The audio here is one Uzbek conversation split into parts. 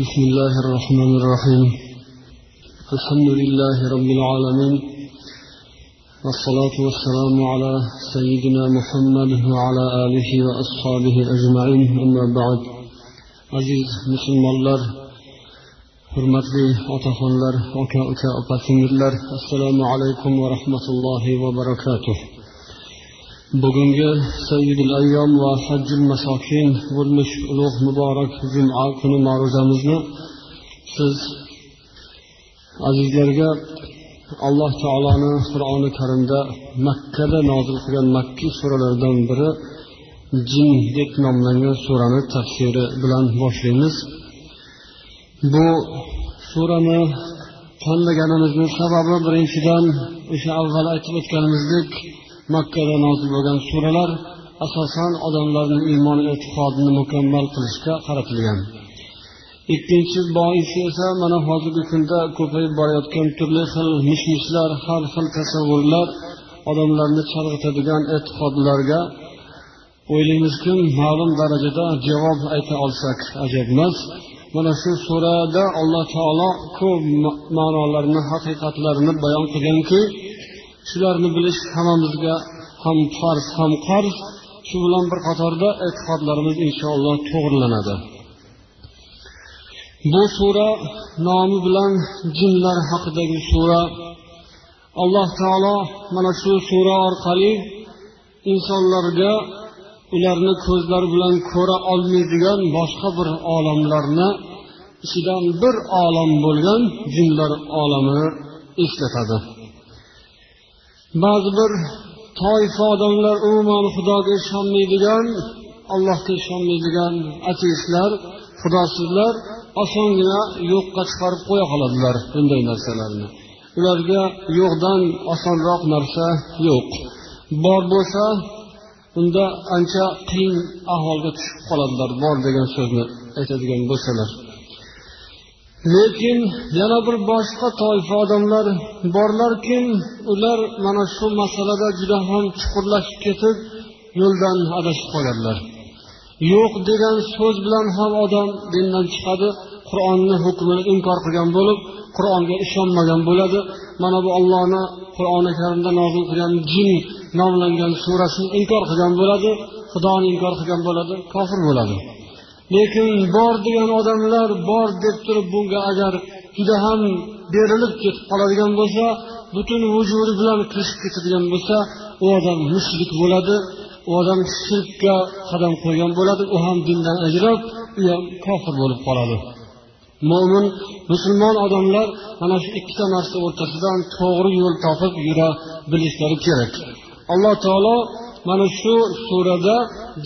بسم الله الرحمن الرحيم. الحمد لله رب العالمين. والصلاة والسلام على سيدنا محمد وعلى آله وأصحابه أجمعين. أما بعد عزيز مسلم الله hurmatli otaxonlar aka uka alaykum va rahmatullohi va barakatuh bugungi sayyidul ayyom va hajjul masokin bo'lmish ulug' muborak juma kuni ma'ruzamizni siz azizlarga alloh taoloni qur'oni karimda makkada nozil qilgan makki suralardan biri jin deb nomlangan surani tafsiri bilan boshlaymiz. Bu surani tanlaganimizni sababi birinchidan o'sha avval aytib o'tganimizdek makkada nozil bo'lgan suralar asosan odamlarni iymon e'tiqodini mukammal qilishga qaratilgan. Ikkinchi boisi esa mana hozirgi kunda ko'payib borayotgan turli xil mish mishlar har xil tasavvurlar odamlarni chalg'itadigan e'tiqodlarga o'ylaymizki ma'lum darajada javob ayta olsak ajab emas. Mana shu surada alloh taolo ko'p ma'nolarni haqiqatlarini bayon qilganki shularni bilish hammamizga ham farz ham qarz. Shu bilan bir qatorda e'tiqodlarimiz inshaalloh to'g'rilanadi. Bu sura nomi bilan jinlar haqidagi sura. Alloh taolo mana shu sura orqali insonlarga ularni ko'zlari bilan ko'ra olmaydigan boshqa bir olamlarni ichidan bir olam bo'lgan jinlar olamini eslatadi ba'zi bir toifa odamlar umuman xudoga ishonmaydigan allohga ishonmaydigan ateistlar xudosizlar osongina yo'qqa chiqarib qo'ya qoladilar bunday narsalarni. Ularga yo'qdan osonroq narsa yo'q. Bor bo'lsa unda ancha qiyin ahvolga tushib qoladilar bor degan so'zni aytadigan bo'lsalar. Lekin yana bir boshqa toifa odamlar borlarki ular mana shu masalada juda ham chuqurlashib ketib yo'ldan adashib qoladilar. Yo'q degan so'z bilan ham odam dindan chiqadi qur'onni hukmini inkor qilgan bo'lib qur'onga ishonmagan bo'ladi. Mana bu ollohni qur'oni karimda nozil qilgan jin nomlangan surasini inkor qilgan bo'ladi xudoni inkor qilgan bo'ladi kofir bo'ladi. Lekin bor degan odamlar bor deb turib bunga agar juda ham berilib ketib qoladigan bo'lsa butun vujudi bilan kirishib ketadigan bo'lsa u odam mushrik bo'ladi u odam shirkka qadam qo'ygan bo'ladi u ham dindan ajrab u ham kofir bo'lib qoladi. Mo'min musulmon odamlar mana shu ikkita narsa o'rtasidan to'g'ri yo'l topib yura bilishlari kerak. Alloh taolo mana shu surada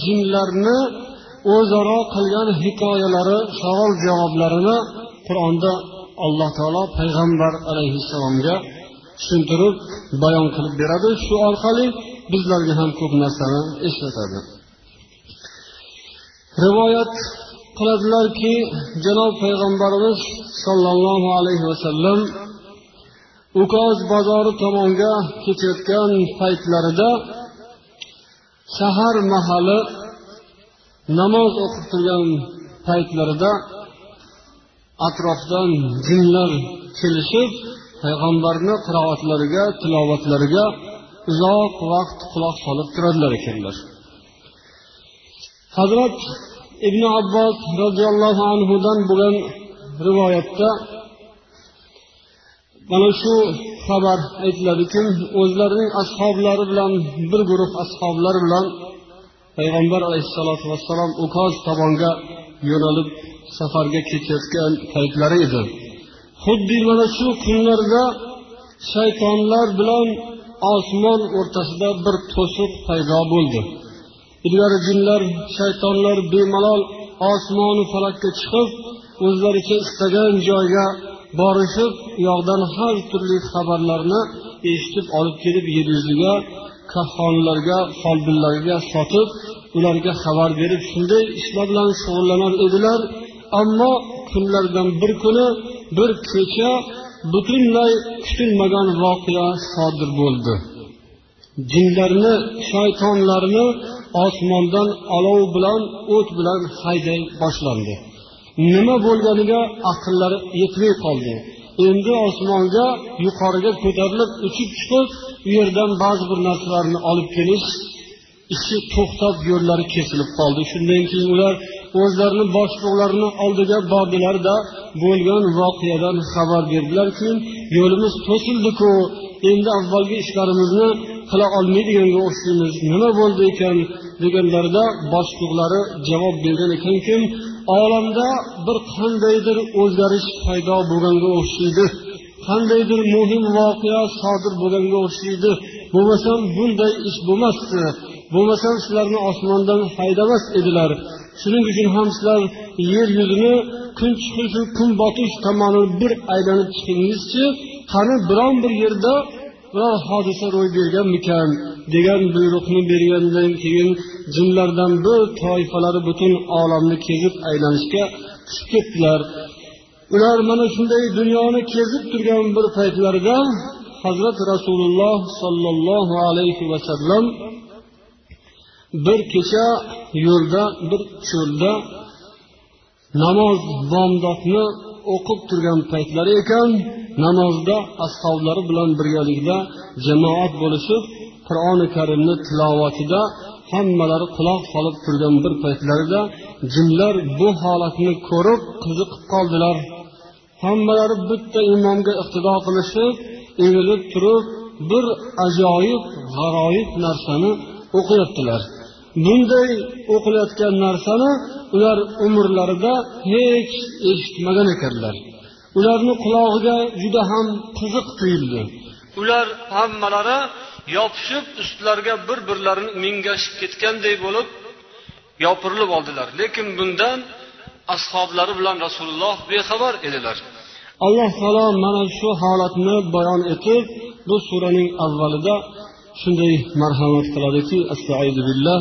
jinlarni o'zaro qilgan hikoyalari savol javoblarini qur'onda alloh taolo payg'ambar alayhissalomga tushuntirib bayon qilib beradi. Shu orqali bizlarga ham ko'p narsani eslatadi. Rivoyat qiladilarki janob payg'ambarimiz sollallohu alayhi vasallam ukoz bozori tomonga ketayotgan paytlarida sahar mahali namoz o'qib turgan paytlarida atrofdan jinlar kelishib payg'ambarni qiroatlariga tilovatlariga uzoq vaqt quloq solib turadilar ekanlar. Hazrat ibn abbos roziyallohu anhudan bo'lgan rivoyatda mana shu xabar aytiladiki o'zlarining ashoblari bilan bir guruh ashoblar bilan payg'ambar alayhissalotu vassalom ukoz tomonga yo'nalib safarga ketayotgan paytlari edi. Xuddi mana shu kunlarda shaytonlar bilan osmon o'rtasida bir to'siq paydo bo'ldi. Ilgari jinlar shaytonlar bemalol osmonu falakka chiqib o'zlaricha istagan joyga borishib u yoqdan har turli xabarlarni eshitib olib kelib yer yuziga kahxonlarga folbinlarga sotib ularga xabar berib shunday ishlar bilan shug'ullanar edilar. Ammo kunlardan bir kuni bir kecha butunlay kutilmagan voqea sodir bo'ldi. Jinlarni shaytonlarni osmondan olov bilan o't bilan hayday boshlandi. Nima bo'lganiga aqllari yetmay qoldi. Endi osmonga yuqoriga ko'tarilib uchib chiqib u yerdan ba'zi bir narsalarni olib kelish ishi to'xtab yo'llari kesilib qoldi. Shundan keyin ular o'zlarini boshliqlarini oldiga bordilarda bo'lgan voqeadan xabar berdilarki yo'limiz to'sildiku endi avvalgi ishlarimizni qila olmaydiganga o'xshaymiz nima bo'ldi ekan deganlarida boshliqlari javob bergan ekanki olamda bir qandaydir o'zgarish paydo bo'lganga o'xshaydi. Qandaydir muhim voqea sodir bo'lganga o'xshaydi. Bo'lmasam bunday ish bo'lmasdi. Bo'lmasam sizlarni osmondan haydamas edilar. Shuning uchun ham sizlar yer yuzini kun chiqishi kun botish tomonini bir aylanib chiqingizchi qani biron bir yerda biror hodisa ro'y berganmikan degan buyruqni bergandan keyin jinlardan bir toifalari butun olamni kezib aylanishga chiqib ketdilar. Ular mana shunday dunyoni kezib turgan bir paytlarida hazrati rasululloh sollallohu alayhi vasallam bir kecha yo'lda bir cho'lda namoz bomdodni o'qib turgan paytlari ekan namozda ashoblari bilan birgalikda jamoat bo'lishib qur'oni karimni tilovatida hammalari quloq solib turgan bir paytlarida jinlar bu holatni ko'rib qiziqib qoldilar. Hammalari bitta imomga iqtido qilishib egilib turib bir ajoyib g'aroyib narsani o'qiyaptilar. Bunday o'qilayotgan narsani ular umrlarida hech eshitmagan ekanlar. Ularni qulog'iga juda ham qiziq tuyuldi. Ular hammalari yopishib ustlariga bir birlarini mingashib ketganday bo'lib yopirilib oldilar. Lekin bundan ashoblari bilan rasululloh bexabar edilar. Alloh taolo mana shu holatni bayon etib bu suraning avvalida shunday marhamat qiladiki astaizu billah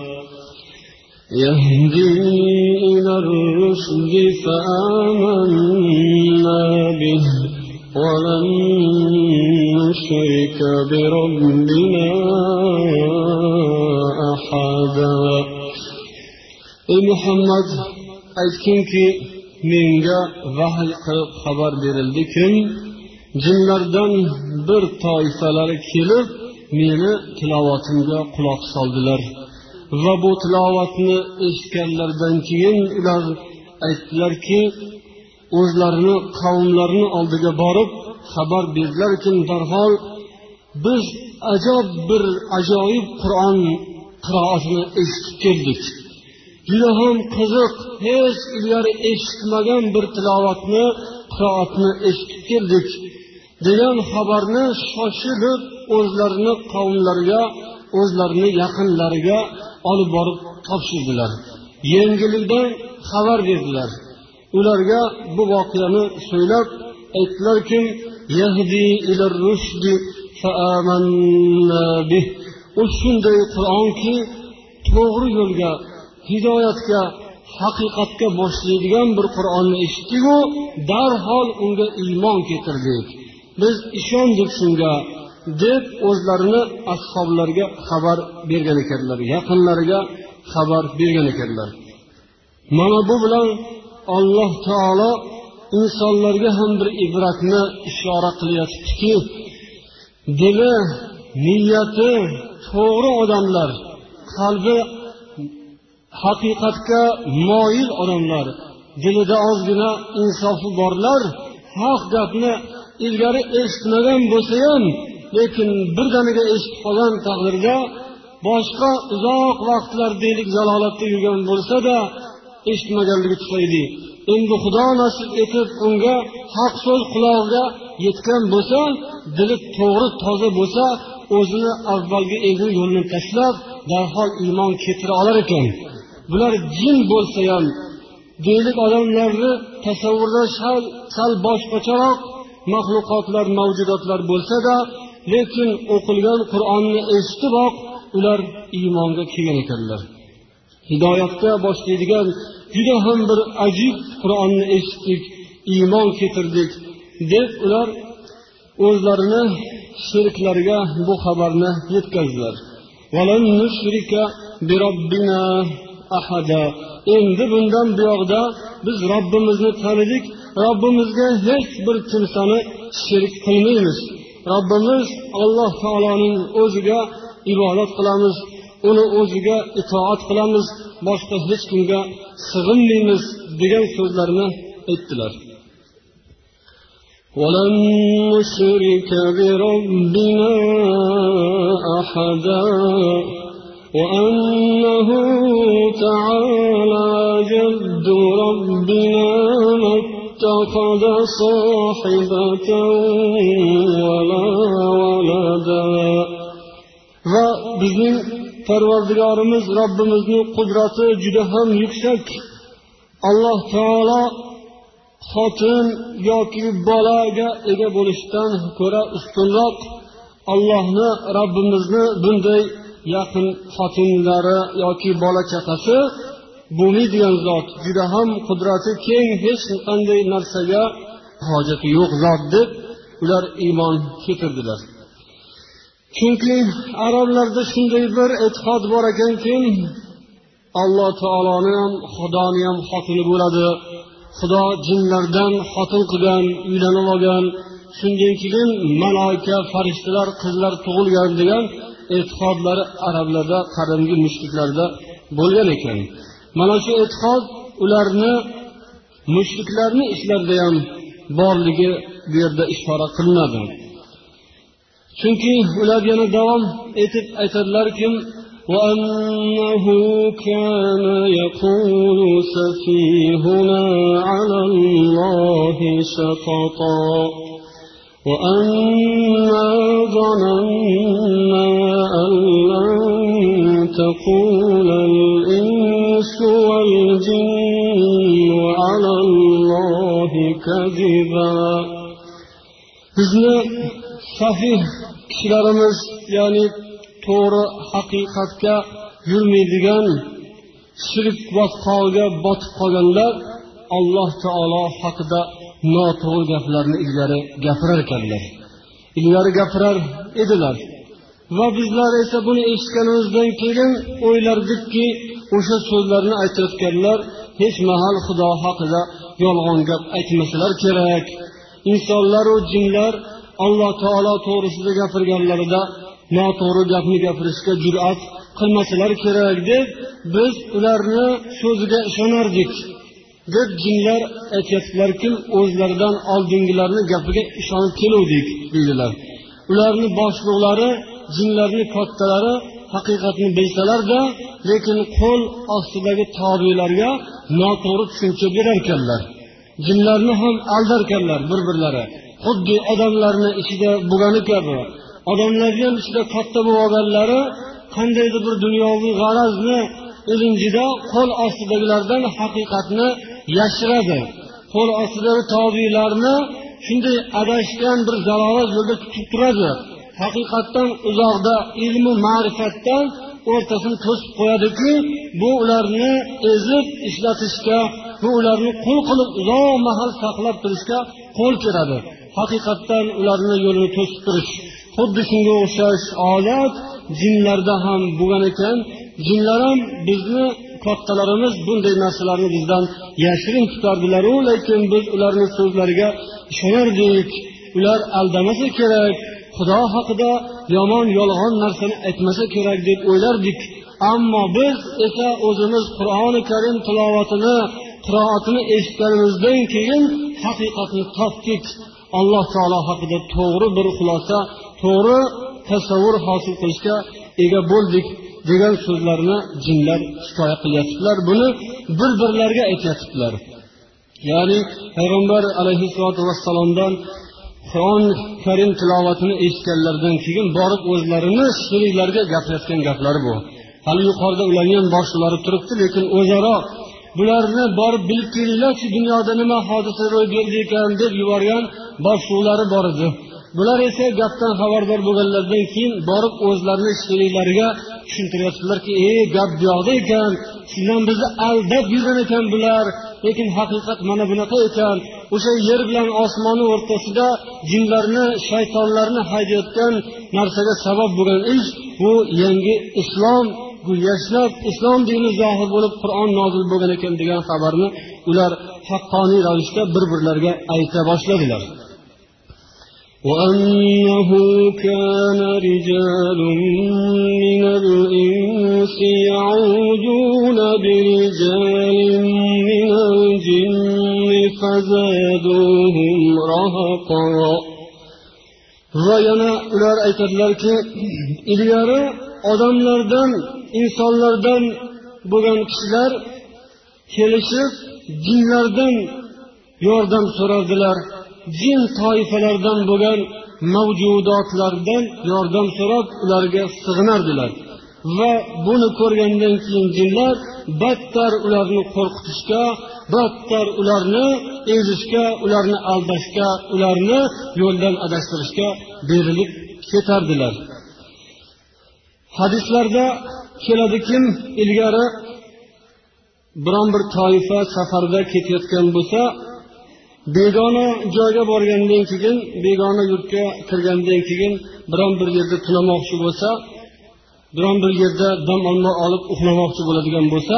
يهدي إلى الرشد فآمنا به ولن نشرك بربنا أحدا ey muhammad aytginki menga vahiy qilib xabar berildiki jinlardan bir toifalari kelib meni tilovatimga quloq soldilar va bu tilovatni eshitganlaridan keyin ular aytdilarki o'zlarini qavmlarini oldiga borib xabar berdilarki darhol biz ajob bir ajoyib qur'on qiroatini eshitib keldik. Juda ham qiziq hech ilgari eshitmagan bir tilovatni qiroatni eshitib keldik degan xabarni shoshilib o'zlarini qavmlariga o'zlarini yaqinlariga olib borib topshirdilar. Yangilikdan xabar berdilar. Ularga bu voqeani so'ylab aytdilarki u shunday qur'onki to'g'ri yo'lga hidoyatga haqiqatga boshlaydigan bir qur'onni eshitdiku darhol unga iymon keltirdik. Biz ishondik shunga. Deb o'zlarini ashoblarga xabar bergan ekanlar yaqinlariga xabar bergan ekanlar. Mana bu bilan alloh taolo insonlarga ham bir ibratni ishora qilyaptiki dili niyati to'g'ri odamlar qalbi haqiqatga moyil odamlar dilida ozgina insofi borlar haq gapni ilgari eshitmagan bo'lsa ham lekin birdaniga eshitib qolgan taqdirda boshqa uzoq vaqtlar deylik zalolatda yurgan bo'lsada eshitmaganligi tufayli. Endi xudo nasib etib unga haq so'z qulog'iga yetgan bo'lsa dili to'g'ri toza bo'lsa o'zini avvalgi egri yo'lini tashlab darhol iymon keltira olar ekan. Bular jin bo'lsa ham deylik odamlarni tasavvurda sal sal boshqacharoq maxluqotlar mavjudotlar bo'lsada lekin o'qilgan qur'onni eshitiboq ular iymonga kelgan ekanlar. Hidoyatga boshlaydigan juda ham bir ajib qur'onni eshitdik iymon keltirdik deb ular o'zlarini shiriklariga bu xabarni yetkazdilar. Endi bundan buyog'da biz robbimizni tanidik robbimizga hech bir kimsani sherik qilmaymiz. robbimiz alloh taoloning o'ziga ibodat qilamiz uni o'ziga itoat qilamiz boshqa hech kimga sig'inmaymiz degan so'zlarni aytdilar ولن نشرك بربنا أحدا وأنه تعالى جد ربنا ما اتخذ صاحبة ولا ولدا va bizning parvardigorimiz robbimizni qudrati juda ham yuksak alloh taolo xotin yoki bolaga ega bo'lishdan ko'ra ustunroq allohni robbimizni bunday yaqin xotinlari yoki bola chaqasi bo'lmaydigan zot juda ham qudrati keng hech qanday narsaga hojati yo'q zot deb ular iymon keltirdilar. Chunki arablarda shunday bir e'tiqod bor ekanki alloh taoloni ham xudoni ham xotini bo'ladi. Xudo jinlardan xotin qilgan uylanib olgan shundan keyin maloika farishtalar qizlar tug'ilgan degan e'tiqodlari arablarda qadimgi mushriklarda bo'lgan ekan. mana shu e'tiqod ularni mushriklarni ishlarida ham borligi bu yerda ishora qilinadi chunki ular yana davom etib aytadilarki وأنه كان يقول سفيهنا على الله شططا وأنا ظننا أن لن تقول الإنس والجن على الله كذبا bizni safih kishilarimiz ya'ni to'g'ri haqiqatga yurmaydigan shirk botqog'iga botib qolganlar alloh taolo haqida noto'g'ri gaplarni ilgari gapirar ekanlar ilgari gapirar edilar va bizlar esa buni eshitganimizdan keyin o'ylardikki o'sha so'zlarni aytayotganlar hech mahal xudo haqida yolg'on gap aytmasalar kerak. Insonlaru jinlar alloh taolo to'g'risida gapirganlarida noto'g'ri gapni gapirishga jur'at qilmasalar kerak deb biz ularni so'ziga ishonardik. Deb jinlar aytyaptilarki o'zlaridan oldingilarni gapiga ishonib keluvdik deydilar. Ularni boshliqlari jinlarni kattalari haqiqatni bilsalarda lekin qo'l ostidagi tobelarga noto'g'ri tushuncha berarkanlar. Jinlarni ham aldarkanlar bir birlari xuddi odamlarni ichida bo'lgani kabi. Odamlarni ham ichida katta bo'lib olganlari qandaydir bir dunyoviy g'arazni ilinjida qo'l ostidagilardan haqiqatni yashiradi. Qo'l ostidagi tobiylarni shunday adashgan bir zalolat yo'lda tutib turadi. Haqiqatdan uzoqda ilmu ma'rifatdan o'rtasini to'sib qo'yadiku bu ularni ezib ishlatishga bu ularni qul qilib uzoq mahal saqlab turishga qo'l keladi. Haqiqatdan ularni yo'lini to'sib turish. Xuddi shunga o'xshash odat jinlarda ham bo'lgan ekan. Jinlar ham bizni kattalarimiz bunday narsalarni bizdan yashirin tutardilaru lekin biz ularni so'zlariga ishonardik. Ular aldamasa kerak xudo haqida yomon yolg'on narsani aytmasa kerak deb o'ylardik. Ammo biz esa o'zimiz qur'oni karim tilovatini qiroatini eshitganimizdan keyin haqiqatni topdik. Alloh taolo haqida to'g'ri bir xulosa to'g'ri tasavvur hosil qilishga ega bo'ldik degan so'zlarni jinlar hikoya qilyaptilar. Buni bir birlariga aytyaptilar. Ya'ni payg'ambar alayhissalotu vassalomdan qur'on karim tilovatini eshitganlaridan keyin borib o'zlarini sheriklariga gapirayotgan gaplari bu. Hali yuqorida ularni ham boshliqlari turibdi lekin o'zaro bularni borib bilib kelinglarchi dunyoda nima hodisa ro'y berdi ekan deb yuborgan boshliqlari bor edi. Bular esa gapdan xabardor bo'lganlaridan keyin borib o'zlarini sheriklariga tushuntiryaptilarki ey gap buyoqda ekan. Sizlar bizni aldab yurgan ekan bular. Lekin haqiqat mana bunaqa ekan. O'sha yer bilan osmonni o'rtasida jinlarni shaytonlarni haydayotgan narsaga sabab bo'lgan ish bu yangi islom bu yashnab islom dini zohir bo'lib qur'on nozil bo'lgan ekan degan xabarni ular haqqoniy ravishda bir birlariga ayta boshladilar. وأنه كان رجال من الإنس يعودون برجال من الجن فزادوهم رهقا va yana ular aytadilarki ilgari odamlardan insonlardan bo'lgan kishilar kelishib jinlardan yordam so'rardilar jin toifalaridan bo'lgan mavjudotlardan yordam so'rab ularga sig'inardilar. Va buni ko'rgandan keyin jinlar battar ularni qo'rqitishga battar ularni ezishga ularni aldashga ularni yo'ldan adashtirishga berilib ketardilar. Hadislarda keladiki ilgari biron bir toifa safarda ketayotgan bo'lsa begona joyga borgandan keyin begona yurtga kirgandan keyin biron bir yerda tunamoqchi bo'lsa biron bir yerda dam olib uxlamoqchi bo'ladigan bo'lsa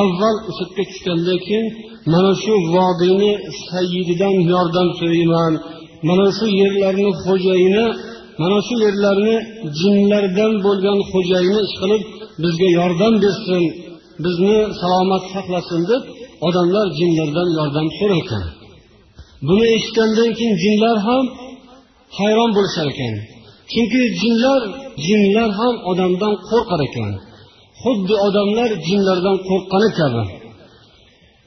avval o'sha yerga tushgandan keyin mana shu vodiyni sayyididan yordam so'rayman. Mana shu yerlarni xo'jayini mana shu yerlarni jinlardan bo'lgan xo'jayini ishqilib bizga yordam bersin bizni salomat saqlasin deb odamlar jinlardan yordam so'rar buni eshitgandan keyin jinlar ham hayron bo'lishar ekan. Chunki jinlar jinlar ham odamdan qo'rqar ekan. Xuddi odamlar jinlardan qo'rqqani kabi.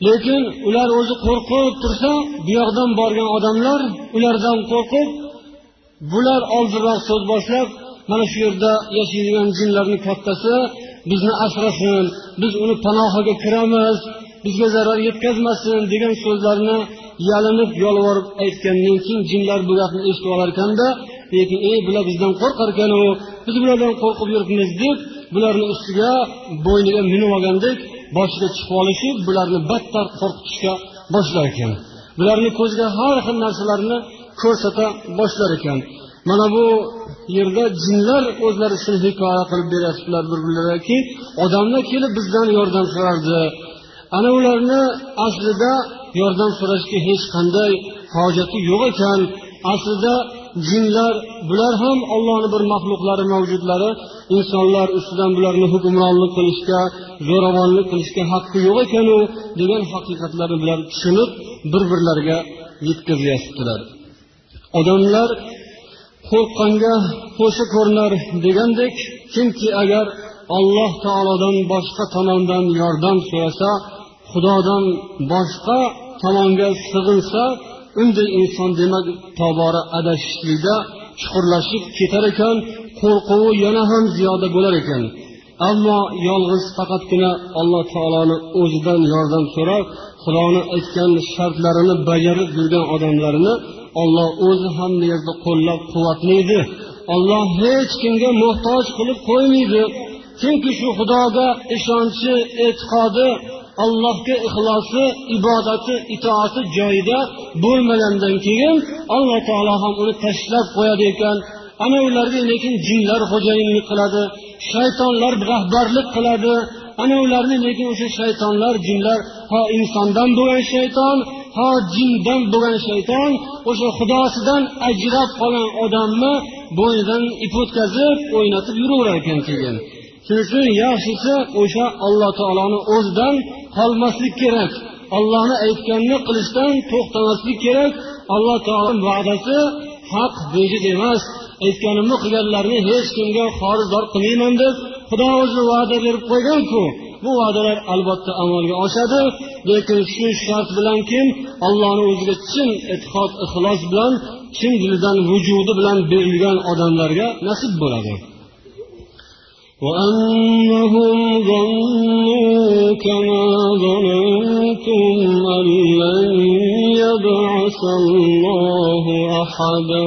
Lekin ular o'zi qo'rqib tursa bu yoqdan borgan odamlar ulardan qo'rqib bular oldinroq so'z boshlab mana shu yerda yashaydigan jinlarni kattasi bizni asrasin biz uni panohiga kiramiz bizga zarar yetkazmasin degan so'zlarni yalinib yolvorib aytgandan keyin jinlar bu gapni eshitib olar ekanda lekin ey bular bizdan qo'rqar ekanu biz bulardan qo'rqib yuribmiz deb bularni ustiga bo'yniga minib olgandek boshiga chiqib olishib bularni battar qo'rqitishga boshlar ekan. Bularni ko'ziga har xil narsalarni ko'rsata boshlar ekan. Mana bu yerda jinlar o'zlari shuni hikoya qilib beryaptilar bir birlariga odamlar kelib bizdan yordam so'rardi. Ana ularni aslida yordam so'rashga hech qanday hojati yo'q ekan. Aslida jinlar bular ham ollohni bir maxluqlari mavjudlari. Insonlar ustidan bularni hukmronlik qilishga zo'ravonlik qilishga haqqi yo'q ekanu degan haqiqatlarni bular tushunib bir birlariga yetkazyaptilar. Odamlar qo'rqqanga qo'shi ko'rinar degandek kimki agar alloh taolodan boshqa tomondan yordam so'rasa xudodan boshqa tomonga sig'insa unday inson demak tobora adashishlikda chuqurlashib ketar ekan qo'rquvi yana ham ziyoda bo'lar ekan. Ammo yolg'iz faqatgina alloh taoloni o'zidan yordam so'rab xudoni aytgan shartlarini bajarib yurgan odamlarni olloh o'zi hamma yerda qo'llab quvvatlaydi. Olloh hech kimga muhtoj qilib qo'ymaydi. Chunki shu xudoga ishonchi e'tiqodi allohga ixlosi ibodati itoati joyida bo'lmagandan keyin alloh taolo ham uni tashlab qo'yadi ekan. Ana ularga lekin jinlar xo'jayinlik qiladi shaytonlar rahbarlik qiladi. Ana ularni lekin o'sha shaytonlar jinlar ho insondan bo'lgan shayton ho jindan bo'lgan shayton o'sha xudosidan ajrab qolgan odamni bo'ynidan ip o'tkazib o'ynatib yuraverar ekan keyin. Shuning uchun yaxshisi o'sha alloh taoloni o'zidan qolmaslik kerak. Ollohni aytganini qilishdan to'xtamaslik kerak. Alloh taoloni va'dasi haq bejiz emas. Aytganimni qilganlarni hech kimga xorizdor qilmayman deb xudo o'zi va'da berib qo'yganku bu va'dalar albatta amalga oshadi. Lekin shu shart bilan kim allohni o'ziga chin e'tiqod ixlos bilan chin dilidan vujudi bilan berilgan odamlarga nasib bo'ladi. وأنهم ظنوا كما ظننتم أن لن يبعث الله أحدا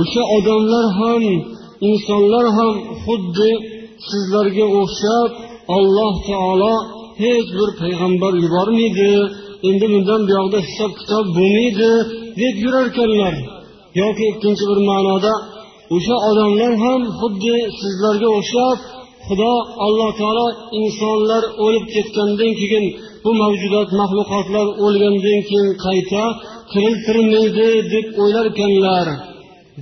o'sha odamlar ham insonlar ham xuddi sizlarga o'xshab alloh taolo hech bir payg'ambar yubormaydi endi bundan buyog'da hisob kitob bo'lmaydi deb yurarkanlar yoki ikkinchi bir ma'noda o'sha odamlar ham xuddi sizlarga o'xshab xudo alloh taolo insonlar o'lib ketgandan keyin bu mavjudot maxluqotlar o'lgandan keyin qayta tiriltirmaydi deb o'ylarkanlar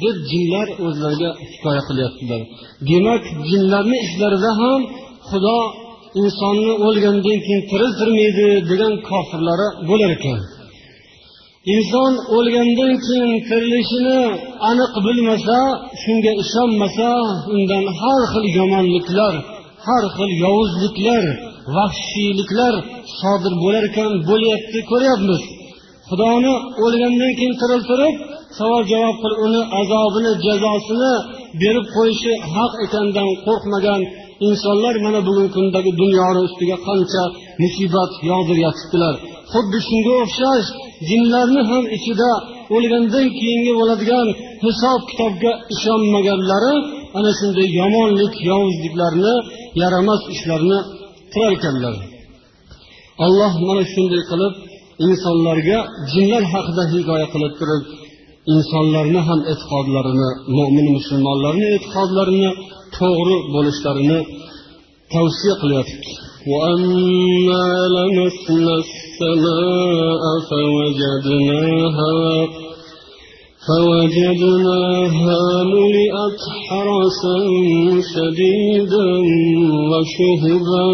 deb jinlar o'zlariga hikoya qilyaptilar. Demak jinlarni ishlarida ham xudo insonni o'lgandan keyin tiriltirmaydi degan kofirlari bo'lar ekan inson o'lgandan keyin tirilishini aniq bilmasa shunga ishonmasa undan har xil yomonliklar har xil yovuzliklar vahshiyliklar sodir bo'lar ekan bo'lyapti ko'ryapmiz. Xudoni o'lgandan keyin tiriltirib savol javob qilib uni azobini jazosini berib qo'yishi haq ekanidan qo'rqmagan insonlar mana bugungi kundagi dunyoni ustiga qancha musibat yog'dirib yotibdilar. Xuddi shunga o'xshash jinlarni ham ichida o'lgandan keyingi bo'ladigan hisob kitobga ishonmaganlari ana shunday yomonlik yovuzliklarni yaramas ishlarni qilar ekanlar. Alloh mana shunday qilib insonlarga jinlar haqida hikoya qilib turib insonlarni ham e'tiqodlarini mo'min musulmonlarni e'tiqodlarini to'g'ri bo'lishlarini tavsiya qilyotibdi. وأنا لمسنا السماء فوجدناها فوجدناها ملئت حرسا شديدا وشهبا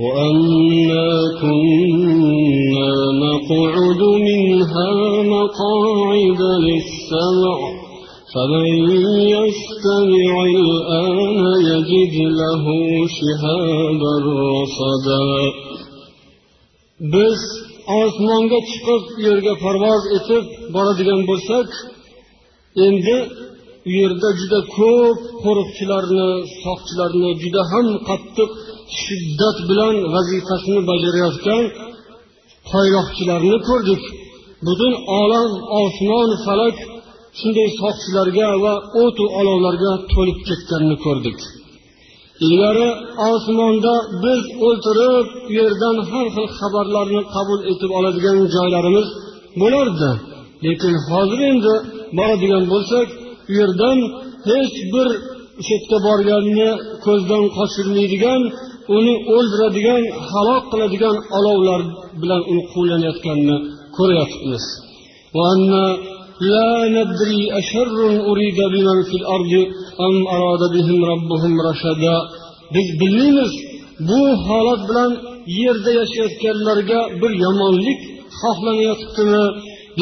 وأنا كنا نقعد منها مقاعد للسمع فمن يستمع الآن يجد له شهابا رصدا biz osmonga chiqib yerga parvoz etib boradigan bo'lsak endi u yerda juda ko'p qo'riqchilarni soqchilarni juda ham qattiq shiddat bilan vazifasini bajarayotgan toyloqchilarni ko'rdik butun olam osmon falak shunday soqchilarga va o'tu olovlarga to'lib ketganini ko'rdik ilgari osmonda biz o'ltirib u yerdan har xil xabarlarni qabul etib oladigan joylarimiz bo'lardi lekin hozir endi boradigan bo'lsak u yerdan hech bir o'sha yerga borganni ko'zdan qochirmaydigan uni o'ldiradigan halok qiladigan olovlar bilan uni quvlanayotganini ko'ryapmiz لا ندري أشر أريد بمن في الأرض biz bilmaymiz bu holat bilan yerda yashayotganlarga bir yomonlik xohlanayotibdimi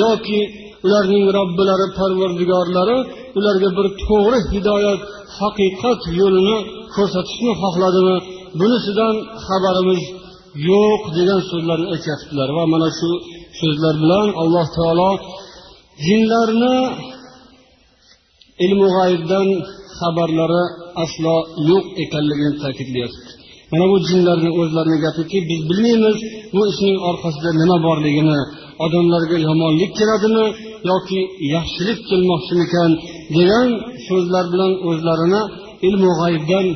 yoki ularning robbilari parvardigorlari ularga bir to'g'ri hidoyat haqiqat yo'lini ko'rsatishni xohladimi? Bunisidan xabarimiz yo'q degan so'zlarni aytyaptilar. Va mana shu so'zlar bilan alloh taolo jinlarni ilmu g'ayibdan xabarlari aslo yo'q ekanligini ta'kidlayapti mana bu jinlarni o'zlarini gapiki biz bilmaymiz bu ishning orqasida nima borligini odamlarga yomonlik keladimi yoki yaxshilik kelmoqchimikan degan so'zlar bilan o'zlarini ilmu g'aybdan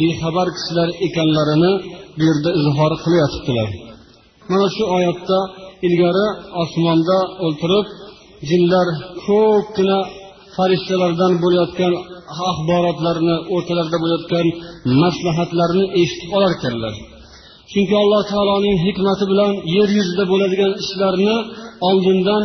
bexabar kishilar ekanlarini bu yerda izhor qilyotibdilar mana shu oyatda ilgari osmonda o'ltirib jinlar ko'pgina farishtalardan bo'layotgan axborotlarni o'rtalarida bo'layotgan maslahatlarni eshitib olarkanlar. Chunki alloh taoloning hikmati bilan yer yuzida bo'ladigan ishlarni oldindan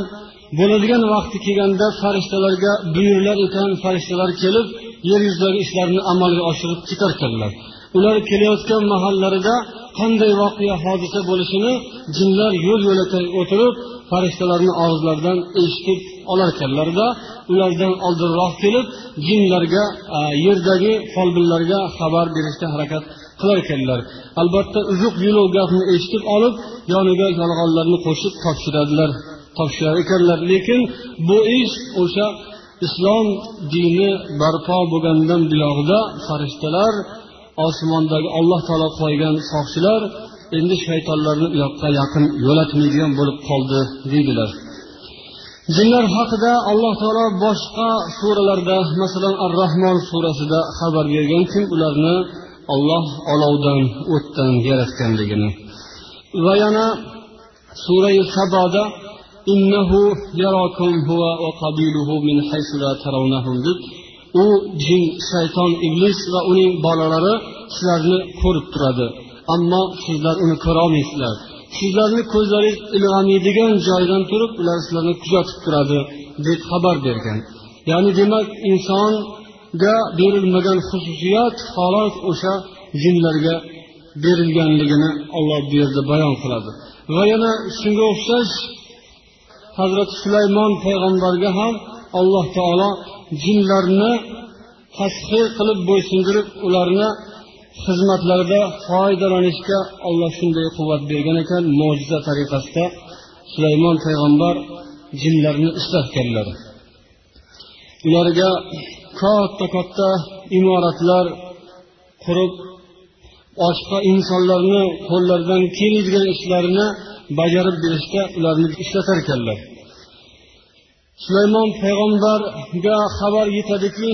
bo'ladigan vaqti kelganda farishtalarga buyurilar ekan farishtalar kelib yer yuzidagi ishlarni amalga oshirib ketarkanlar. Ular kelayotgan mahallarida qanday voqea hodisa bo'lishini jinlar yo'l yo'lakay o'tirib farishtalarni og'izlaridan eshitib olar ekanlarda ulardan oldinroq kelib jinlarga e, yerdagi folbinlarga xabar berishga harakat qilar ekanlar. Albatta uzuq yuluq gapni eshitib olib yoniga yolg'onlarni qo'shib topshiradilar topshirar ekanlar. Lekin bu ish o'sha islom dini barpo bo'lgandan buyog'ida farishtalar osmondagi alloh taolo qo'ygan soqchilar endi shaytonlarni u yoqqa yaqin yo'latmaydigan bo'lib qoldi deydilar. Jinlar haqida alloh taolo boshqa suralarda masalan ar rahmon surasida xabar bergan kim ularni olloh olovdan o'tdan yaratganligini. Va yana surai saboda innahu yarakum huwa va qabiluhu min haysu la tarawnahum deb u jin shayton iblis va uning bolalari sizlarni ko'rib turadi. Ammo sizlar uni ko'rolmaysizlar. Sizlarni ko'zlaringiz ilg'amaydigan joydan turib ular sizlarni kuzatib turadi deb xabar bergan. Ya'ni demak insonga berilmagan xususiyat holat o'sha jinlarga berilganligini olloh bu yerda bayon qiladi. Va yana shunga o'xshash hazrati sulaymon payg'ambarga ham alloh taolo jinlarni tashiy qilib bo'ysundirib ularni xizmatlarida foydalanishga olloh shunday quvvat bergan ekan mo'jiza tariqasida sulaymon payg'ambar jinlarni ishlatganlar ularga katta katta imoratlar qurib boshqa insonlarni qo'llaridan keladigan ishlarini bajarib berishga ularni ishlatar ekanlar. Sulaymon payg'ambarga xabar yetadiki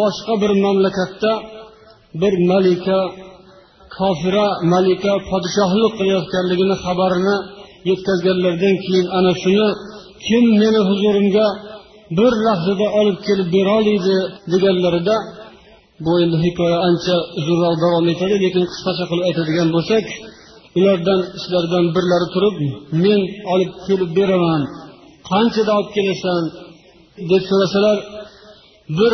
boshqa bir mamlakatda bir malika kofira malika podshohlik qilayotganligini xabarini yetkazganlaridan keyin ana shuni kim meni huzurimga bir lahzada olib kelib berolmaydi deganlarida bu endi hikoya ancha uzunroq davom etadi lekin qisqacha qilib aytadigan bo'lsak ulardan ishlaridan birlari turib men olib kelib beraman qanchada olib kelasan? deb so'rasalar bir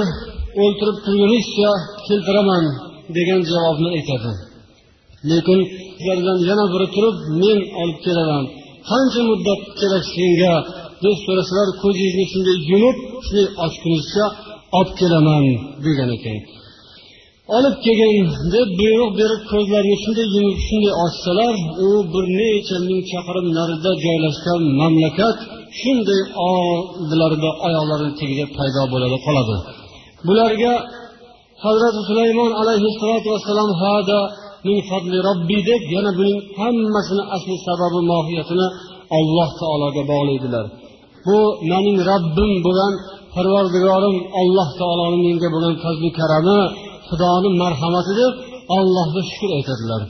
o'ltirib turgunizcha keltiraman. Degan javobni aytadi. Lekin ulardan yana biri turib men olib kelaman. Qancha muddat kerak senga deb so'rasalar ko'zingizni shunday yumib shunday ochgunizcha olib kelaman degan ekan. Olib kelgin deb buyruq berib ko'zlarini shunday yumib shunday ochsalar u bir necha ming chaqirim narida joylashgan mamlakat shunday oldilarida oyoqlarini tagida paydo bo'ladi qoladi. Bularga hazrati sulaymon alayhissalotu vassalom hada min fadli robbi deb yana buning hammasini asli sababi mohiyatini alloh taologa bog'laydilar. Bu mening robbim bo'lgan parvardigorim alloh taoloni menga bo'lgan fazli karami xudoni marhamati deb allohga shukur aytadilar.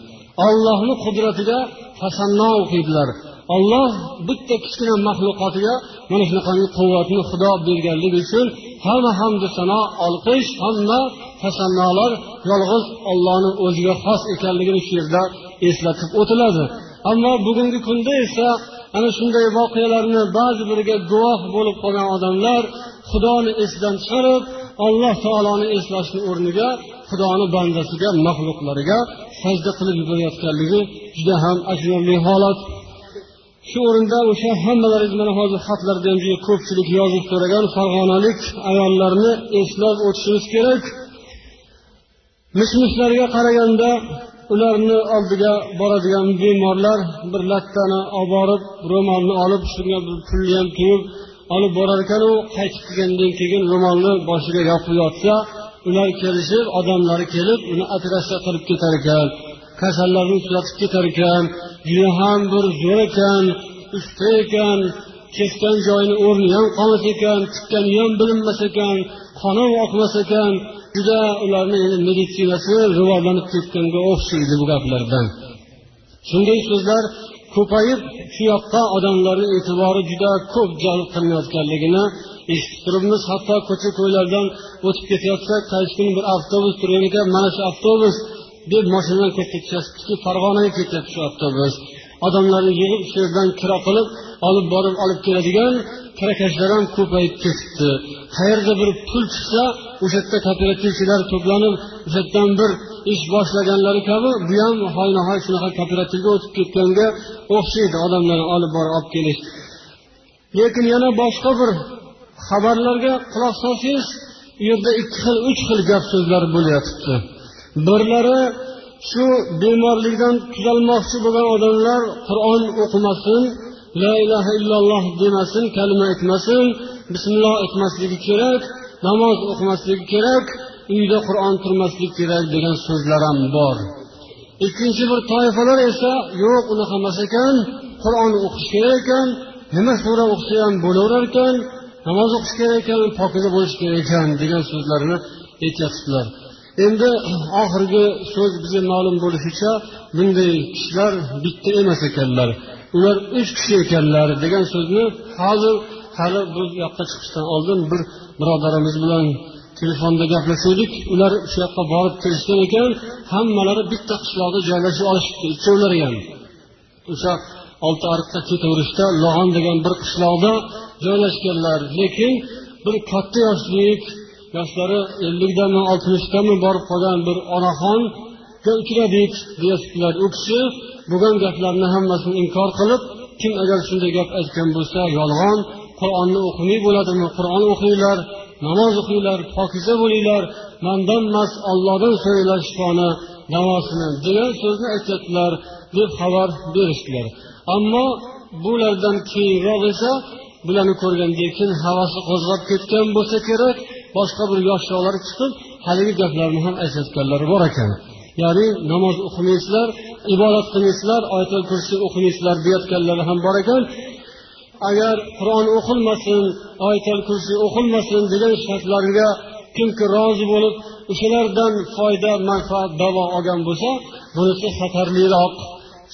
Ollohni qudratiga tasanno o'qiydilar olloh bitta kichkina maxluqotiga mana shunaqangi quvvatni xudo berganligi uchun hamma hamdu sano olqish hamma tasannolar yolg'iz ollohni o'ziga xos ekanligini shu yerda eslatib o'tiladi. Ammo bugungi kunda esa ana shunday voqealarni ba'zi biriga guvoh bo'lib qolgan odamlar xudoni esdan chiqarib alloh taoloni eslashni o'rniga xudoni bandasiga maxluqlariga sajda qilib yuborayotganligi juda ham achinarli holat. Shu o'rinda o'sha hammalaringiz mana hozir xatlarda ham juda ko'pchilik yozib so'ragan farg'onalik ayollarni eslab o'tishimiz kerak. Mish mishlarga qaraganda ularni oldiga boradigan bemorlar bir lattani olib borib ro'molni olib shunga bir pulni ham quyib olib borar ekanu qaytib kelgandan keyin ro'molni boshiga yopib yotsa ular kelishib odamlari kelib uni operatsiya qilib ketar ekan kasallarni tuzatib ketar ekan. Juda ham bir zo'r ekan usta ekan kesgan joyini o'rni ham qolmas ekan tikkani ham bilinmas ekan qoni ham oqmas ekan. Juda ularni endi meditsinasi rivojlanib ketganga o'xshaydi bu gaplardan. Shunday so'zlar ko'payib shu yoqqa odamlarni e'tibori juda ko'p jalb qilinayotganligini eshitib turibmiz. Hatto ko'cha ko'ylardan o'tib ketayotsak qaysi kuni bir avtobus turgan ekan mana shu avtobus deb moshinadan katta tushasizki farg'onaga ketyapti shu avtobus. Odamlarni yig'ib shu yerdan kira qilib olib borib olib keladigan kirakashlar ham ko'payib ketibdi. Qayerda bir pul chiqsa o'sha yerda kooperativchilar to'planib o'sha yerdan bir ish boshlaganlari kabi bu ham hoynahoy shunaqa kooperativga o'tib ketganga o'xshaydi odamlarni olib borib olib kelish. Lekin yana boshqa bir xabarlarga quloq solsangiz u yerda ikki xil uch xil gap so'zlar bo'layotibdi birlari shu bemorlikdan tuzalmoqchi bo'lgan odamlar qur'on o'qimasin la ilaha illalloh demasin kalima aytmasin bismilloh aytmasligi kerak namoz o'qimasligi kerak uyda qur'on turmasligi kerak degan so'zlar ham bor. Ikkinchi bir toifalar esa yo'q unaqa emas ekan qur'on o'qish kerak ekan nima sura o'qisa ham bo'laverar ekan namoz o'qish kerak ekan pokiza bo'lish kerak ekan degan so'zlarni aytyaptilar endi oxirgi so'z bizga ma'lum bo'lishicha bunday kishilar bitta emas ekanlar. Ular uch kishi ekanlar degan so'zni hozir hali bu yoqqa chiqishdan oldin bir birodarimiz bilan telefonda gaplashuvdik ular shu yoqqa borib kelishgan ekan hammalari bitta qishloqda joylashib olishibdi ikkovlari ham. O'sha olti ariqqa ketaverishda log'on degan bir qishloqda joylashganlar. Lekin bir katta yoshlik yoshlari ellikdami oltmishdami borib qolgan bir onaxonga uchradik deyaptilar u kishi bo'lgan gaplarni hammasini inkor qilib kim agar shunday gap aytgan bo'lsa yolg'on qur'onni o'qimay bo'ladimi? Qur'on o'qinglar namoz o'qinglar pokiza bo'linglar mandanmas ollohdan so'ranglar shifoni davosini degan so'zni aytyaptilar deb xabar berishdilar. Ammo bulardan keyinroq esa bularni ko'rgandan keyin havasi qo'zg'ab ketgan bo'lsa kerak. Boshqa bir yoshroqlar chiqib haligi gaplarni ham aytayotganlari bor ekan. Ya'ni namoz o'qimaysizlar ibodat qilmaysizlar oyatul kursi o'qimaysizlar deyayotganlari ham bor ekan. Agar qur'on o'qilmasin oyatul kursi o'qilmasin degan shartlarga kimki rozi bo'lib o'shalardan foyda manfaat davo olgan bo'lsa bunisi xatarliroq.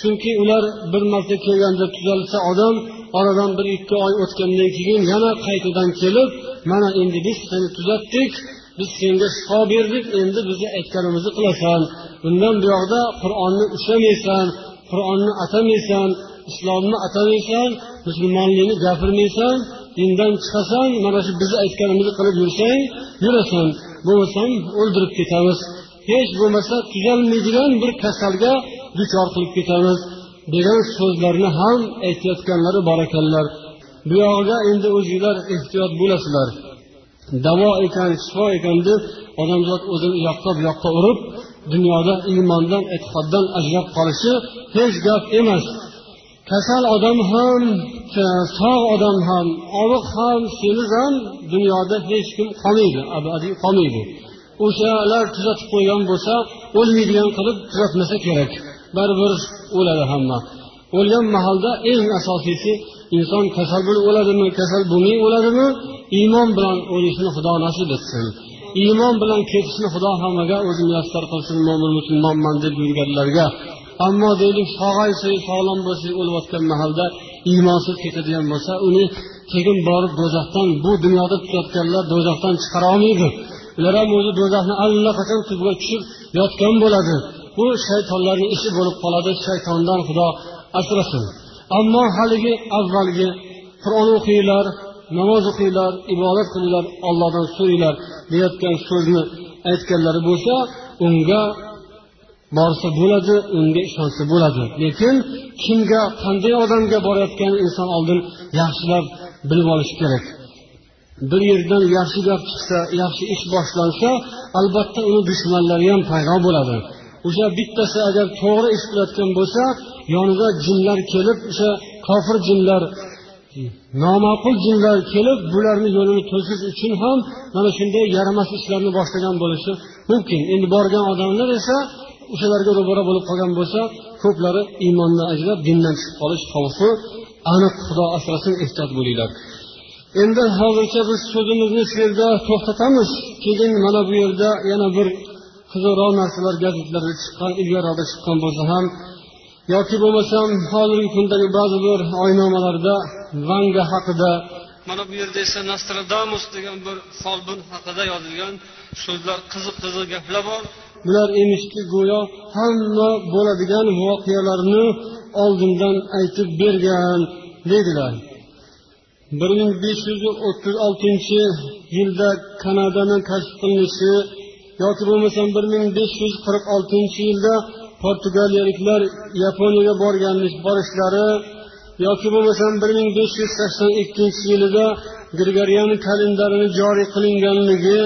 Chunki ular bir marta kelganda tuzalsa odam oradan bir ikki oy o'tgandan keyin yana qaytadan kelib mana endi biz seni tuzatdik biz senga shifo berdik endi bizni aytganimizni qilasan. Undan buyog'da qur'onni ushlamaysan qur'onni atamaysan islomni atamaysan musulmonlikni gapirmaysan dindan chiqasan mana shu bizni aytganimizni qilib yursang yurasan. Bo'lmasam o'ldirib ketamiz. Hech bo'lmasa tuzalmaydigan bir kasalga duchor qilib ketamiz degan so'zlarni ham aytayotganlari bor ekanlar. Bu yog'iga endi o'zinglar ehtiyot bo'lasizlar. Davo ekan shifo ekan deb odamzod o'zini u yoqqa bu yoqqa urib dunyoda iymondan e'tiqoddan ajrab qolishi hech gap emas. Kasal odam ham sog' odam ham og'riq ham semiz ham dunyoda hech kim qolmaydi abadiy qolmaydi. O'shalar tuzatib qo'ygan bo'lsa o'lmaydigan qilib tuzatmasa kerak. Baribir o'ladi hamma. O'lgan mahalda eng asosiysi inson kasal bo'lib o'ladimi kasal bo'lmay o'ladimi? Iymon bilan o'lishni xudo nasib etsin. Iymon bilan ketishni xudo hammaga o'zi muyassar qilsin mo'min musulmonman deb yurganlarga. Ammo deylik sog'aysak sog'lom bo'lsak o'layotgan mahalda iymonsiz ketadigan bo'lsa uni keyin borib do'zaxdan bu dunyoda tutayotganlar do'zaxdan chiqara olmaydi. Ular ham o'zi do'zaxni allaqachon tubiga tushib yotgan bo'ladi. Bu shaytonlarni ishi bo'lib qoladi. Shaytondan xudo asrasin ammo haligi avvalgi qur'on o'qinglar namoz o'qinglar ibodat qilinglar ollohdan so'ranglar deyotgan so'zni aytganlari bo'lsa unga borsa bo'ladi unga ishonsa bo'ladi. Lekin kimga qanday odamga borayotganini inson oldin yaxshilab bilib olishi kerak. Bir yerdan yaxshi gap chiqsa yaxshi ish boshlansa albatta uni dushmanlari ham paydo bo'ladi. O'sha bittasi agar to'g'ri ish qilayotgan bo'lsa yonida jinlar kelib o'sha kofir jinlar noma'qul jinlar kelib bularni yo'lini to'sish uchun ham mana shunday yaramas ishlarni boshlagan bo'lishi mumkin. Endi borgan odamlar esa o'shalarga ro'bara bo'lib qolgan bo'lsa ko'plari iymondan ajrab dindan chiqib qolish xavfi aniq xudo asrasin ehtiyot bo'linglar. Endi hozircha biz so'zimizni shu yerda to'xtatamiz. Keyin mana bu yerda yana bir qiziqroq narsalar gazetlarda chiqqan ilgariroqda chiqqan bo'lsa ham yoki bo'lmasam hozirgi kundagi ba'zi bir oynomalarda vanga haqida mana bu yerda esa nostradamus degan bir folbin haqida yozilgan so'zlar qiziq qiziq gaplar bor. Bular emishki go'yo hamma bo'ladigan voqealarni oldindan aytib bergan deydilar. Bir ming besh yuz o'ttiz oltinchi yilda kanadani kashf qilinishi yoki bo'lmasam bir ming besh yuz qirq oltinchi yilda portugaliyaliklar yaponiyaga borgan borishlari yoki bo'lmasam bir ming besh yuz sakson ikkinchi yilida grigorian kalendarini joriy qilinganligi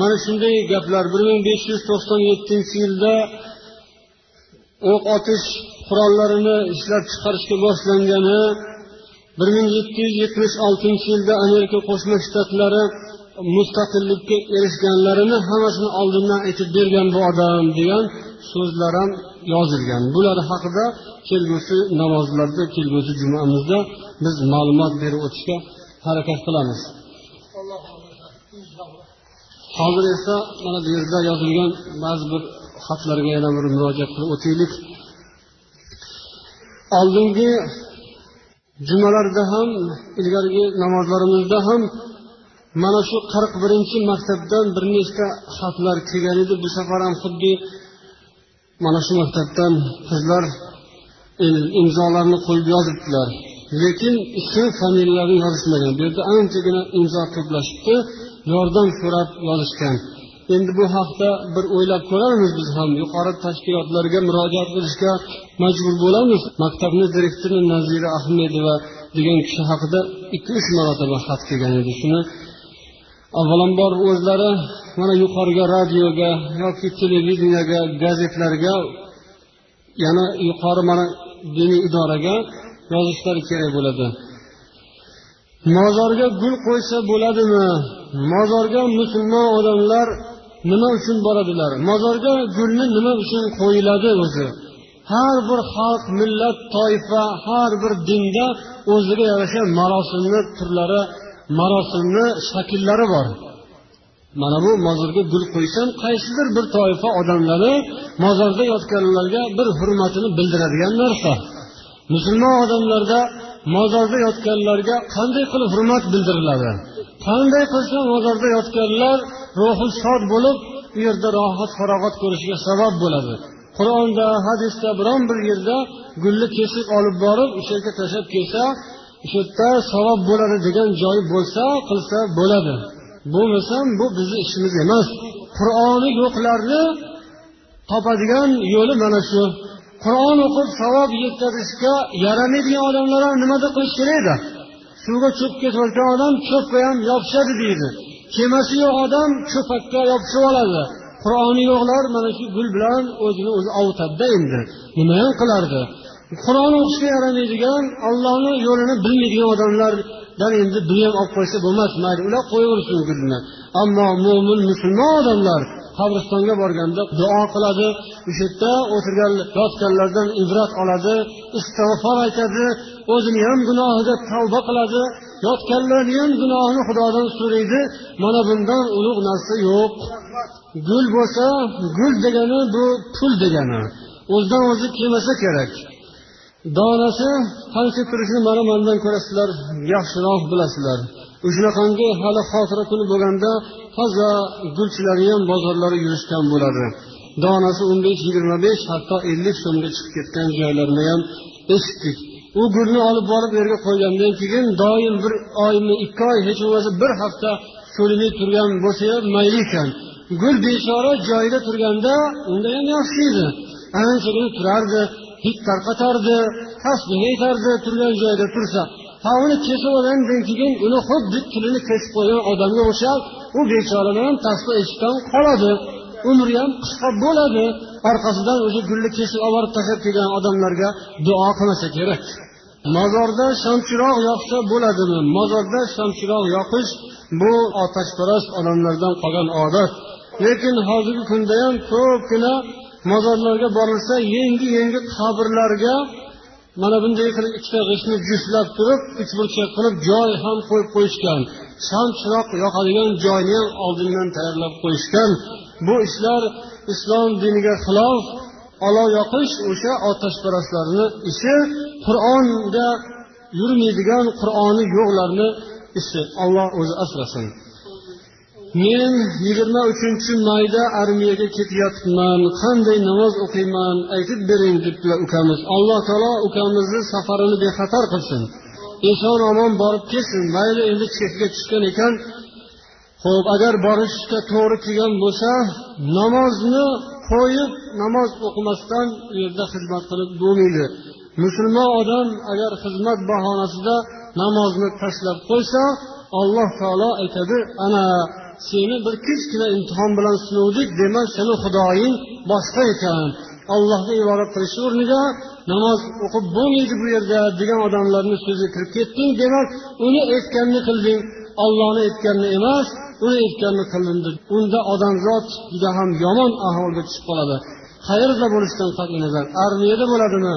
mana shunday gaplar. Bir ming besh yuz to'qson yettinchi yilda o'q otish qurollarini ishlab chiqarishga boshlangani bir ming yetti yuz yetmish oltinchi yilda amerika qo'shma shtatlari mustaqillikka erishganlarini hammasini oldindan aytib bergan bu odam degan so'zlar ham yozilgan. Bular haqida kelgusi namozlarda kelgusi jumamizda biz ma'lumot berib o'tishga harakat qilamiz. Hozir esa mana bu yerda yozilgan ba'zi bir xatlarga yana bir murojaat qilib o'taylik. Oldingi jumalarda ham ilgarigi namozlarimizda ham mana shu qirq birinchi maktabdan bir nechta xatlar kelgan edi. Bu safar ham xuddi mana shu maktabdan qizlar imzolarni qo'yib yozibdilar. Lekin ism familiyalarni yozishmagan. Bu yerda anchagina imzo to'plashibdi yordam so'rab yozishgan. Endi bu haqda bir o'ylab ko'ramiz biz ham. Yuqori tashkilotlarga murojaat qilishga majbur bo'lamiz. Maktabni direktori nazira ahmedova degan kishi haqida ikki uch marotaba xat kelgan edi. Shuni avvalambor o'zlari mana yuqoriga radioga yoki televideniyaga gazetlarga yana yuqori mana diniy idoraga yozishlari kerak bo'ladi. Mozorga gul qo'ysa bo'ladimi? Mozorga musulmon odamlar nima uchun boradilar? Mozorga gulni nima uchun qo'yiladi o'zi? Har bir xalq millat toifa har bir dinda o'ziga yarasha marosimni turlari marosimni shakllari bor. Mana bu mozorga gul qo'ysam qaysidir bir toifa odamlari mozorda yotganlarga bir hurmatini bildiradigan narsa. Musulmon odamlarda mozorda yotganlarga qanday qilib hurmat bildiriladi? Qanday qilsa mozorda yotganlar ruhi shod bo'lib u yerda rohat farog'at ko'rishiga sabab bo'ladi. Qur'onda hadisda biron bir yerda gulni kesib olib borib o'sha yerga tashlab kelsa o'sha yerda savob bo'ladi degan joyi bo'lsa qilsa bo'ladi. Bo'lmasam bu bizni ishimiz emas. Qur'oni yo'qlarni topadigan yo'li mana shu. Qur'on o'qib savob yetkazishga yaramaydigan odamlar ham nimada qilish kerak edi? Suvga cho'kib ketayotgan odam cho'pga ham yopishadi deydi. Kemasi yo'q odam cho'pakka yopishib oladi. Qur'oni yo'qlar mana shu gul bilan o'zini o'zi ovutadida endi. Nima ham qilardi? Qur'on o'qishga yaramaydigan ollohni yo'lini bilmaydigan odamlardan endi buni ham olib qo'ysa bo'lmas mayli ular qo'yaversin gulni. Ammo mo'min musulmon odamlar qabristonga borganda duo qiladi o'sha yerda o'tirgan yotganlardan ibrat oladi istig'for aytadi o'zini ham gunohiga tavba qiladi yotganlarni ham gunohini xudodan so'raydi mana bundan ulug' narsa yo'q. Gul bo'lsa gul degani bu pul degani o'zidan o'zi kelmasa kerak. Donasi qancha turishini mana mandan ko'ra sizlar yaxshiroq bilasizlar. O'shanaqangi hali xotira kuni bo'lganda toza gulchilari ham bozorlari yurishgan bo'ladi. Donasi o'n besh yigirma besh hatto ellik so'mga chiqib ketgan joylarni ham eshitdik. U gulni olib borib u yerga qo'ygandan keyin doim bir oymi ikki oy hech bo'lmasa bir hafta so'limay turgan bo'lsa ham mayli ekan. Gul bechora joyida turganda unda ham yaxshi edi. Anchagina turardi. Hid tarqatardi tasbeh aytardi turgan joyida tursa. Ha uni kesib olgandan keyin uni xuddi tilini kesib qo'ygan odamga o'xshab u bechorani ham tasbeh eshitdan qoladi. Umri ham qisqa bo'ladi. Orqasidan o'sha gulni kesib olib tashlab kelgan odamlarga duo qilmasa kerak. Mozorda shamchiroq yoqsa bo'ladimi? Mozorda shamchiroq yoqish bu otashparast odamlardan qolgan odat. Lekin hozirgi kunda ham ko'pgina mozorlarga borilsa yengi yengi qabrlarga mana bunday qilib ikkita g'ishtni juftlab turib uchburchak qilib joy ham qo'yib qo'yishgan. Sham chiroq yoqadigan joyni ham oldindan tayyorlab qo'yishgan. Bu ishlar islom diniga xilof olov yoqish o'sha otashparastlarni ishi qur'onda yurmaydigan qur'oni yo'qlarni ishi. Olloh o'zi asrasin. Men yigirma uchinchi mayda armiyaga ketyapman. Qanday namoz o'qiyman aytib bering debdilar ukamiz. Alloh taolo ukamizni safarini bexatar qilsin. Eson omon borib kelsin mayli endi chekga tushgan ekan. Ho'p agar borishga to'g'ri kelgan bo'lsa namozni qo'yib namoz o'qimasdan u yerda xizmat qilib bo'lmaydi. Musulmon odam agar xizmat bahonasida namozni tashlab qo'ysa alloh taolo aytadi ana seni bir kichkina imtihon bilan sinovdik demak seni xudoying boshqa ekan. Allohga ibodat qilish o'rniga namoz o'qib bo'lmaydi bu yerda degan odamlarni so'ziga kirib ketding demak uni aytganini qilding. Ollohni aytganini emas uni aytganini qilding unda odamzod juda ham yomon ahvolga tushib qoladi. Qayerda bo'lishidan qat'iy nazar armiyada bo'ladimi?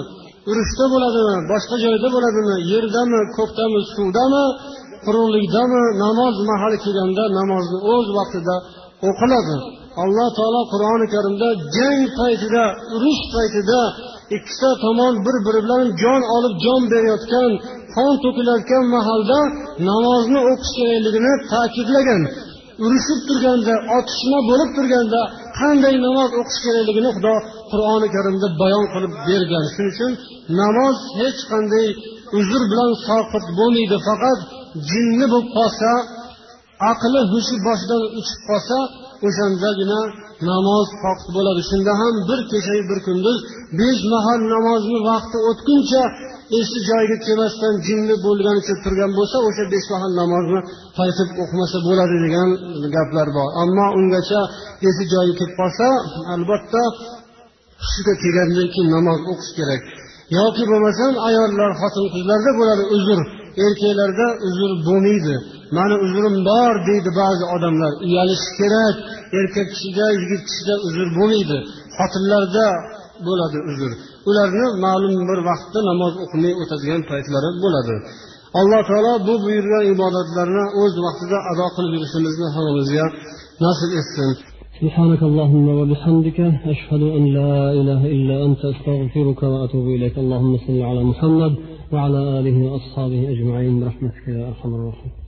Urushda bo'ladimi? Boshqa joyda bo'ladimi? Yerdami? Ko'kdami? Suvdami? Quruqlikdami namoz mahali kelganda namozni o'z vaqtida o'qiladi. Alloh taolo qur'oni karimda jang paytida urush paytida ikkita tomon bir biri bilan jon olib jon berayotgan qon to'kilayotgan mahalda namozni o'qish kerakligini ta'kidlagan. Urushib turganda otishma bo'lib turganda qanday namoz o'qish kerakligini xudo qur'oni karimda bayon qilib bergan. Shuning uchun namoz hech qanday uzr bilan soqit bo'lmaydi. Faqat jinni bo'lib qolsa aqli hushi boshidan uchib qolsa o'shandagina namoz foqit bo'ladi. Shunda ham bir kechayu bir kunduz besh mahal namozni vaqti o'tguncha esi joyiga kelmasdan jinni bo'lganicha turgan bo'lsa o'sha besh mahal namozni qaytib o'qimasa bo'ladi degan gaplar bor. Ammo ungacha esi joyiga kelib qolsa albatta hushiga kelgandan keyin namoz o'qish kerak. Yoki bo'lmasam ayollar xotin qizlarda bo'ladi uzr. erkaklarda uzr bo'lmaydi mani uzrim bor deydi ba'zi odamlar uyalish kerak erkak kishida yigit kishida uzr bo'lmaydi xotinlarda bo'ladi uzr ularni ma'lum bir vaqtda namoz o'qimay o'tadigan paytlari bo'ladi alloh taolo bu buyurgan ibodatlarni o'z vaqtida ado qilib yurishimizni hammamizga nasib etsin سبحانك اللهم وبحمدك أشهد أن لا إله إلا أنت أستغفرك وأتوب إليك اللهم صل على محمد وعلى آله وأصحابه أجمعين برحمتك يا أرحم الراحمين.